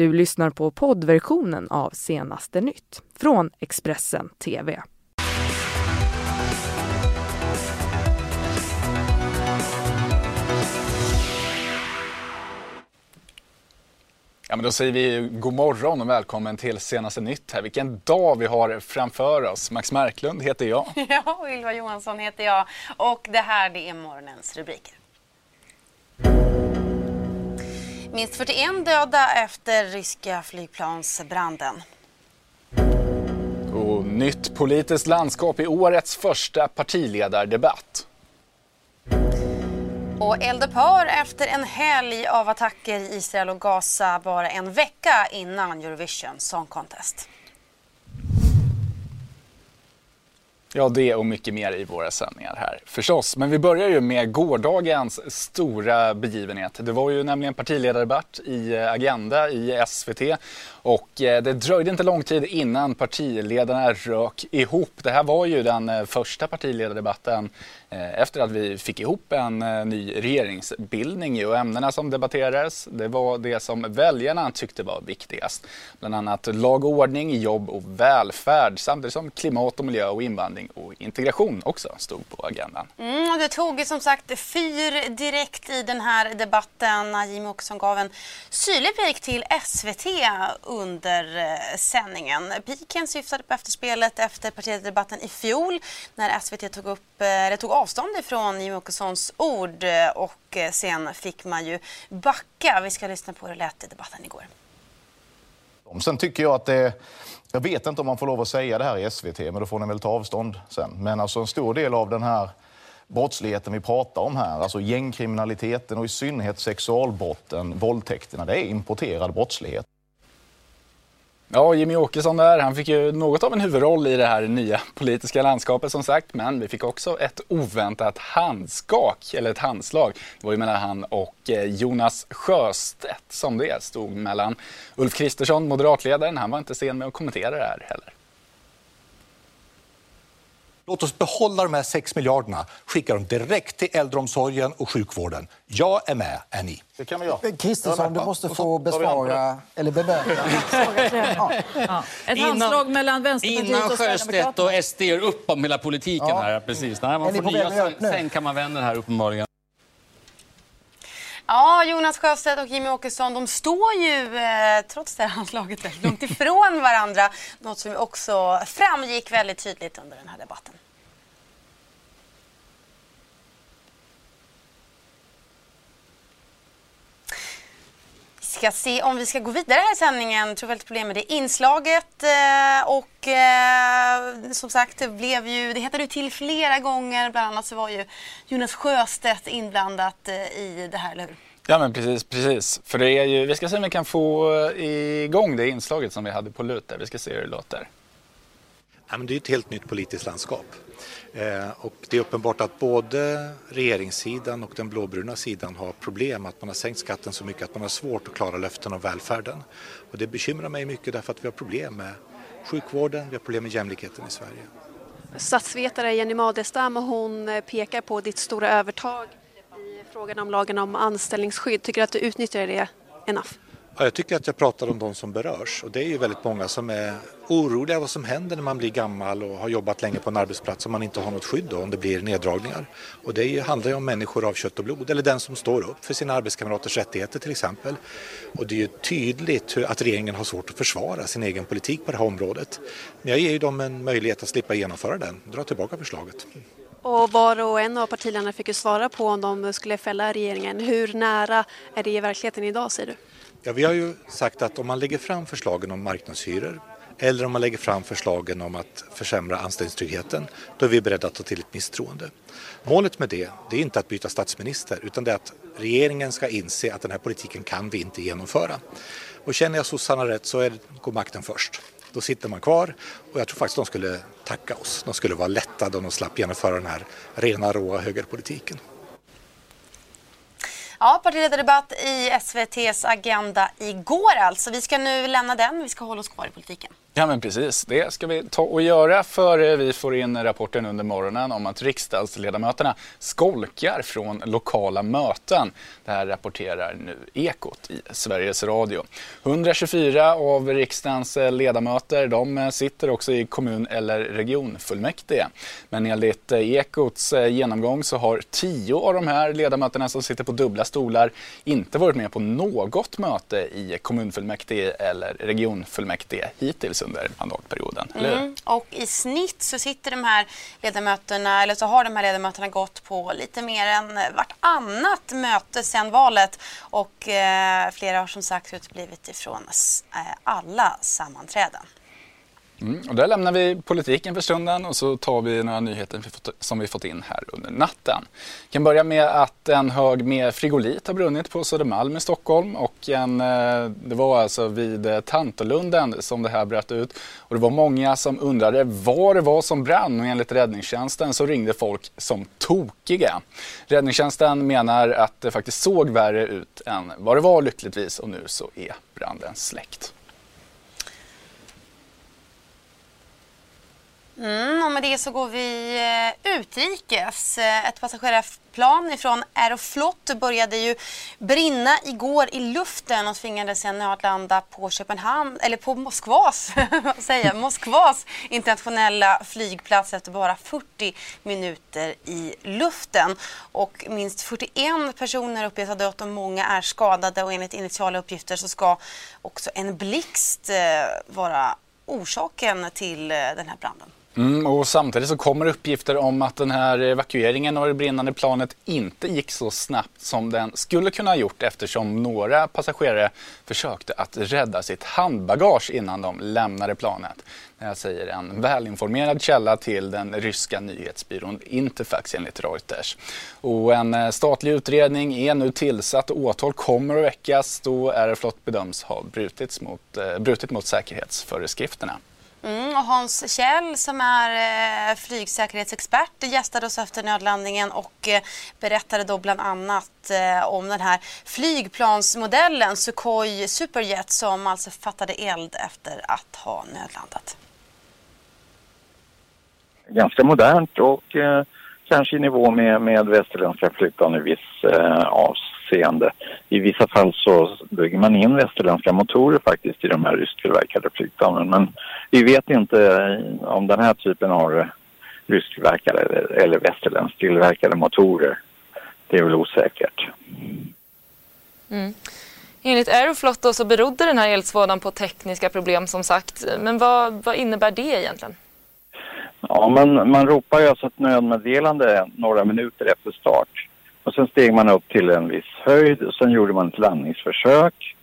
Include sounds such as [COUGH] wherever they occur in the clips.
Du lyssnar på poddversionen av Senaste nytt från Expressen TV. Ja, men då säger vi god morgon och välkommen till senaste nytt här. Vilken dag vi har framför oss. Max Marklund heter jag. [LAUGHS] Ja, och Ylva Johansson heter jag. Och det här det är morgonens rubriker. Minst 41 döda efter ryska flygplansbranden. Och nytt politiskt landskap i årets första partiledardebatt. Och eldupphör efter en helg av attacker i Israel och Gaza bara en vecka innan Eurovision Song Contest. Ja, det och mycket mer i våra sändningar här förstås. Men vi börjar ju med gårdagens stora begivenhet. Det var ju nämligen partiledardebatt i eh, Agenda i SVT och eh, det dröjde inte lång tid innan partiledarna rök ihop. Det här var ju den eh, första partiledardebatten Eh, efter att vi fick ihop en eh, ny regeringsbildning och ämnena som debatterades det var det som väljarna tyckte var viktigast. Bland annat lag och ordning, jobb och välfärd samtidigt som klimat och miljö och invandring och integration också stod på agendan. Mm, och det tog som sagt fyr direkt i den här debatten Jimmie Åkesson gav en syrlig pik till SVT under eh, sändningen. Piken syftade på efterspelet efter partiledardebatten i fjol när SVT tog, upp, eller tog avstånd ifrån Jimmie Åkessons ord eh, och eh, sen fick man ju backa. Vi ska lyssna på hur det lät i debatten igår. Sen tycker jag att det jag vet inte om man får lov att säga det här i SVT, men då får ni väl ta avstånd sen. Men alltså en stor del av den här brottsligheten vi pratar om här, alltså gängkriminaliteten och i synnerhet sexualbrotten, våldtäkterna, det är importerad brottslighet. Ja, Jimmy Åkesson där, han fick ju något av en huvudroll i det här nya politiska landskapet som sagt, men vi fick också ett oväntat handskak, eller ett handslag. Det var ju mellan han och eh, Jonas Sjöstedt som det stod mellan. Ulf Kristersson, moderatledaren, han var inte sen med att kommentera det här heller. Låt oss behålla de här 6 miljarderna, skicka dem direkt till äldreomsorgen och sjukvården. Jag är med, är ni? Det kan vi göra. Kristersson, du måste få besvara eller bemöta. [LAUGHS] ja. Ja. Ett handslag mellan Vänsterpartiet innan och Sjöstedt och SD gör upp om hela politiken ja. här. Precis. Nej, man får nya, sen, sen kan man vända här uppenbarligen. Ja, Jonas Sjöstedt och Jimmy Åkesson de står ju eh, trots det här handslaget väldigt långt [LAUGHS] ifrån varandra. Något som också framgick väldigt tydligt under den här debatten. Ska se om vi ska gå vidare här i sändningen. Jag tror väldigt problem med det inslaget. Eh, och eh, som sagt, det blev ju, det hettade till flera gånger. Bland annat så var ju Jonas Sjöstedt inblandat eh, i det här, eller hur? Ja men precis, precis. För det är ju, vi ska se om vi kan få eh, igång det inslaget som vi hade på lut där. Vi ska se hur det låter. Ja, men det är ett helt nytt politiskt landskap. Eh, och det är uppenbart att både regeringssidan och den blåbruna sidan har problem att man har sänkt skatten så mycket att man har svårt att klara löften om välfärden. Och det bekymrar mig mycket därför att vi har problem med sjukvården, vi har problem med jämlikheten i Sverige. Statsvetare Jenny Madestam hon eh, pekar på ditt stora övertag i frågan om lagen om anställningsskydd. Tycker du att du utnyttjar det enough? Ja, jag tycker att jag pratar om de som berörs och det är ju väldigt många som är oroliga vad som händer när man blir gammal och har jobbat länge på en arbetsplats och man inte har något skydd då, om det blir neddragningar. Och det handlar ju om människor av kött och blod eller den som står upp för sina arbetskamraters rättigheter till exempel. Och det är ju tydligt att regeringen har svårt att försvara sin egen politik på det här området. Men jag ger ju dem en möjlighet att slippa genomföra den, dra tillbaka förslaget. Och var och en av partiledarna fick ju svara på om de skulle fälla regeringen. Hur nära är det i verkligheten idag säger du? Ja, vi har ju sagt att om man lägger fram förslagen om marknadshyror eller om man lägger fram förslagen om att försämra anställningstryggheten, då är vi beredda att ta till ett misstroende. Målet med det, det är inte att byta statsminister, utan det är att regeringen ska inse att den här politiken kan vi inte genomföra. Och känner jag sossarna rätt så är, går makten först. Då sitter man kvar och jag tror faktiskt de skulle tacka oss. De skulle vara lättade om de slapp genomföra den här rena, råa högerpolitiken. Ja, partiledardebatt i SVTs Agenda igår alltså. Vi ska nu lämna den, vi ska hålla oss kvar i politiken. Ja men precis, det ska vi ta och göra för eh, vi får in rapporten under morgonen om att riksdagsledamöterna skolkar från lokala möten. Det här rapporterar nu Ekot i Sveriges Radio. 124 av riksdagens eh, ledamöter de eh, sitter också i kommun eller regionfullmäktige. Men enligt Ekots genomgång så har 10 av de här ledamöterna som sitter på dubbla stolar inte varit med på något möte i kommunfullmäktige eller regionfullmäktige hittills under mandatperioden. Mm. Och i snitt så sitter de här ledamöterna, eller så har de här ledamöterna gått på lite mer än vartannat möte sedan valet och eh, flera har som sagt uteblivit ifrån eh, alla sammanträden. Mm, och där lämnar vi politiken för stunden och så tar vi några nyheter som vi fått in här under natten. Vi kan börja med att en hög med frigolit har brunnit på Södermalm i Stockholm och en, eh, det var alltså vid eh, Tantolunden som det här bröt ut. Och det var många som undrade vad det var som brann och enligt räddningstjänsten så ringde folk som tokiga. Räddningstjänsten menar att det faktiskt såg värre ut än vad det var lyckligtvis och nu så är branden släckt. Mm, och med det så går vi eh, utrikes. Eh, ett passagerarplan från Aeroflot började ju brinna igår i luften och tvingades sen nödlanda på Köpenhamn, eller på Moskvas, [LAUGHS] säger, Moskvas internationella flygplats efter bara 40 minuter i luften. Och minst 41 personer uppges ha dött och många är skadade och enligt initiala uppgifter så ska också en blixt eh, vara orsaken till den här branden. Mm, och samtidigt så kommer uppgifter om att den här evakueringen av det brinnande planet inte gick så snabbt som den skulle kunna ha gjort eftersom några passagerare försökte att rädda sitt handbagage innan de lämnade planet. Det här säger en välinformerad källa till den ryska nyhetsbyrån Interfax enligt Reuters. Och en eh, statlig utredning är nu tillsatt och åtal kommer att väckas då Aeroflot bedöms ha brutit mot, eh, brutit mot säkerhetsföreskrifterna. Mm, och Hans Kjell som är eh, flygsäkerhetsexpert gästade oss efter nödlandningen och eh, berättade då bland annat eh, om den här flygplansmodellen Sukhoi Superjet som alltså fattade eld efter att ha nödlandat. Ganska modernt och eh, kanske i nivå med, med västerländska flygplan i viss eh, avseende. I vissa fall så bygger man in västerländska motorer faktiskt i de här rysktillverkade flygplanen. Men vi vet inte eh, om den här typen av rysktillverkade eller västerländskt tillverkade motorer. Det är väl osäkert. Mm. Enligt Aeroflot då så berodde den här eldsvådan på tekniska problem som sagt. Men vad, vad innebär det egentligen? Ja, man, man ropar ju alltså ett nödmeddelande några minuter efter start. Och sen steg man upp till en viss höjd och sen gjorde man ett landningsförsök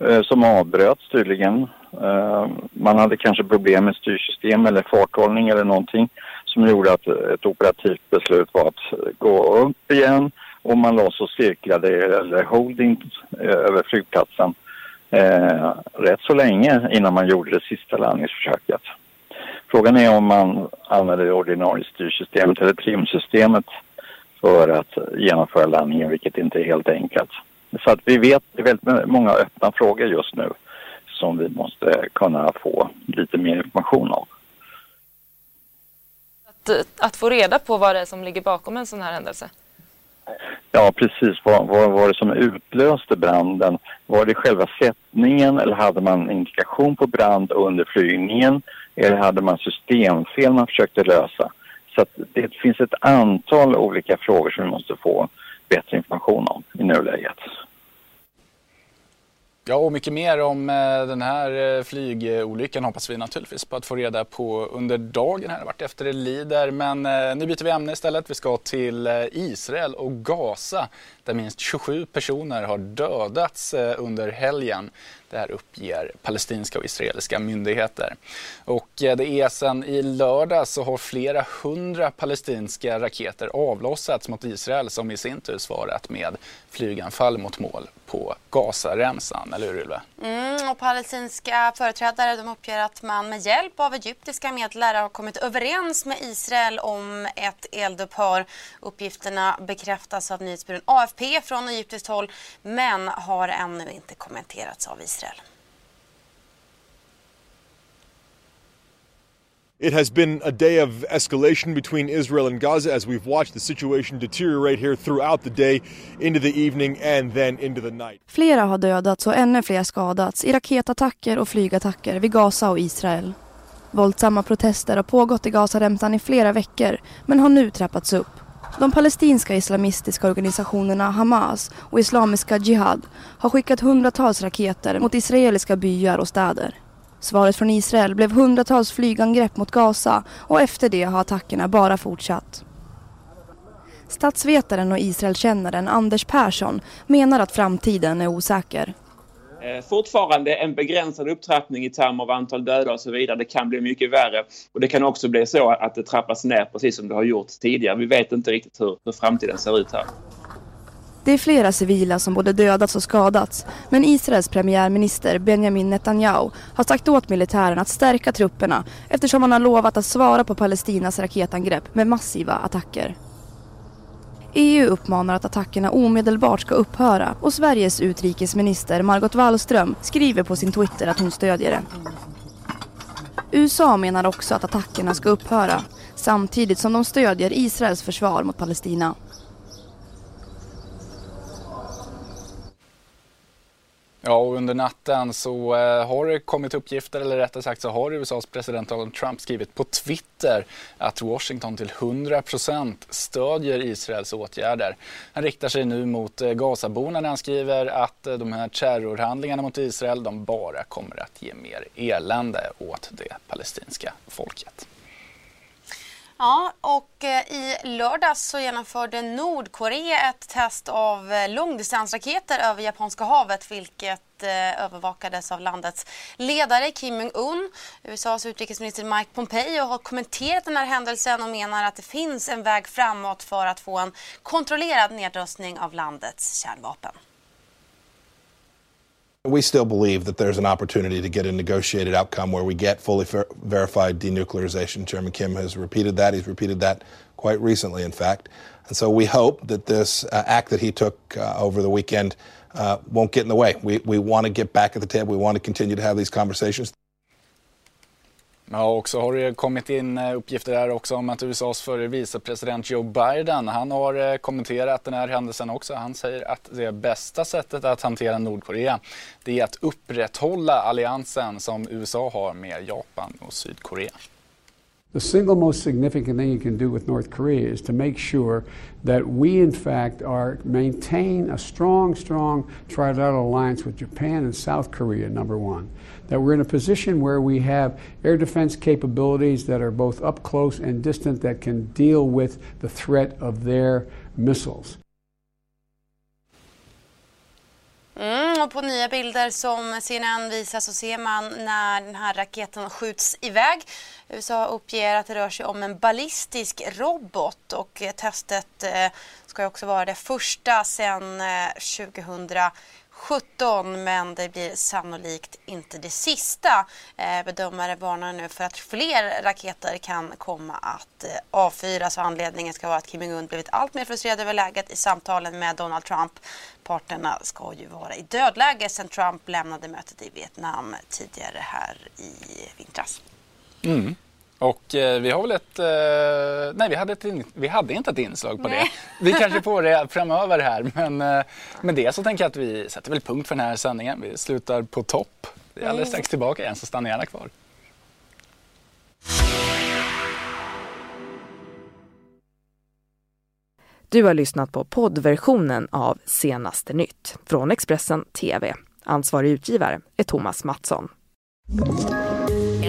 eh, som avbröts tydligen. Eh, man hade kanske problem med styrsystem eller farthållning eller någonting som gjorde att ett operativt beslut var att gå upp igen och man låg så cirklade eller holding eh, över flygplatsen eh, rätt så länge innan man gjorde det sista landningsförsöket. Frågan är om man använder det ordinarie styrsystemet eller trimsystemet för att genomföra landningen, vilket inte är helt enkelt. Så att vi vet, det är väldigt många öppna frågor just nu som vi måste kunna få lite mer information om. Att, att få reda på vad det är som ligger bakom en sån här händelse? Ja, precis. Vad, vad var det som utlöste branden? Var det själva sättningen eller hade man indikation på brand under flygningen? Eller hade man systemfel man försökte lösa? Så det finns ett antal olika frågor som vi måste få bättre information om i nuläget. Ja, och mycket mer om eh, den här eh, flygolyckan hoppas vi naturligtvis på att få reda på under dagen här vart efter det lider. Men eh, nu byter vi ämne istället. Vi ska till Israel och Gaza där minst 27 personer har dödats eh, under helgen. Det här uppger palestinska och israeliska myndigheter. Och eh, det är sedan i lördag så har flera hundra palestinska raketer avlossats mot Israel som i sin tur svarat med flyganfall mot mål på Gazaremsan, eller hur Ylva? Mm, och palestinska företrädare de uppger att man med hjälp av egyptiska medlare har kommit överens med Israel om ett eldupphör. Uppgifterna bekräftas av nyhetsbyrån AFP AFP från egyptiskt håll men har ännu inte kommenterats av Israel. It has been a day of escalation between Israel and Gaza as we've watched the situation deteriorate here throughout the day, into the evening and then into the night. Flera har dödats och ännu fler skadats i raketattacker och flygattacker vid Gaza och Israel. Våldsamma protester har pågått i Gazaremsan i flera veckor men har nu trappats upp. De palestinska islamistiska organisationerna Hamas och Islamiska Jihad har skickat hundratals raketer mot israeliska byar och städer. Svaret från Israel blev hundratals flygangrepp mot Gaza och efter det har attackerna bara fortsatt. Statsvetaren och Israelkännaren Anders Persson menar att framtiden är osäker. Eh, fortfarande en begränsad upptrappning i termer av antal döda och så vidare. Det kan bli mycket värre och det kan också bli så att det trappas ner precis som det har gjort tidigare. Vi vet inte riktigt hur, hur framtiden ser ut här. Det är flera civila som både dödats och skadats. Men Israels premiärminister Benjamin Netanyahu har sagt åt militären att stärka trupperna eftersom han har lovat att svara på Palestinas raketangrepp med massiva attacker. EU uppmanar att attackerna omedelbart ska upphöra och Sveriges utrikesminister Margot Wallström skriver på sin Twitter att hon stödjer det. USA menar också att attackerna ska upphöra samtidigt som de stödjer Israels försvar mot Palestina. Ja, och under natten så eh, har det kommit uppgifter, eller rättare sagt så har USAs president Donald Trump skrivit på Twitter att Washington till 100 procent stödjer Israels åtgärder. Han riktar sig nu mot eh, Gazaborna när han skriver att eh, de här terrorhandlingarna mot Israel, de bara kommer att ge mer elände åt det palestinska folket. Ja, och eh, i lördags så genomförde Nordkorea ett test av eh, långdistansraketer över Japanska havet vilket eh, övervakades av landets ledare Kim Jong-Un. USAs utrikesminister Mike Pompeo har kommenterat den här händelsen och menar att det finns en väg framåt för att få en kontrollerad nedrustning av landets kärnvapen. We still believe that there's an opportunity to get a negotiated outcome where we get fully ver verified denuclearization. Chairman Kim has repeated that. He's repeated that quite recently, in fact. And so we hope that this uh, act that he took uh, over the weekend uh, won't get in the way. We, we want to get back at the table. We want to continue to have these conversations. Ja, och så har det kommit in eh, uppgifter där också om att USAs förre vicepresident Joe Biden, han har eh, kommenterat den här händelsen också. Han säger att det bästa sättet att hantera Nordkorea, det är att upprätthålla alliansen som USA har med Japan och Sydkorea. The single most significant thing you can do with North Korea is to make sure that we, in fact, are maintain a strong, strong trilateral alliance with Japan and South Korea. Number one, that we're in a position where we have air defense capabilities that are both up close and distant that can deal with the threat of their missiles. Mm, och på nya bilder som CNN visar så ser man när den här raketen skjuts iväg. USA uppger att det rör sig om en ballistisk robot och eh, testet eh, ska också vara det första sedan eh, 2000 17 men det blir sannolikt inte det sista. Eh, bedömare varnar nu för att fler raketer kan komma att eh, avfyras och anledningen ska vara att Kim Jong-Un blivit allt mer frustrerad över läget i samtalen med Donald Trump. Parterna ska ju vara i dödläge sedan Trump lämnade mötet i Vietnam tidigare här i vintras. Mm. Och eh, vi har väl ett... Eh, nej, vi hade, ett, vi hade inte ett inslag på nej. det. [LAUGHS] Vi kanske får det framöver här. Men eh, med det så tänker jag att vi sätter väl punkt för den här sändningen. Vi slutar på topp. Vi är alldeles strax tillbaka igen, så stanna gärna kvar. Du har lyssnat på poddversionen av Senaste nytt från Expressen TV. Ansvarig utgivare är Thomas Mattsson.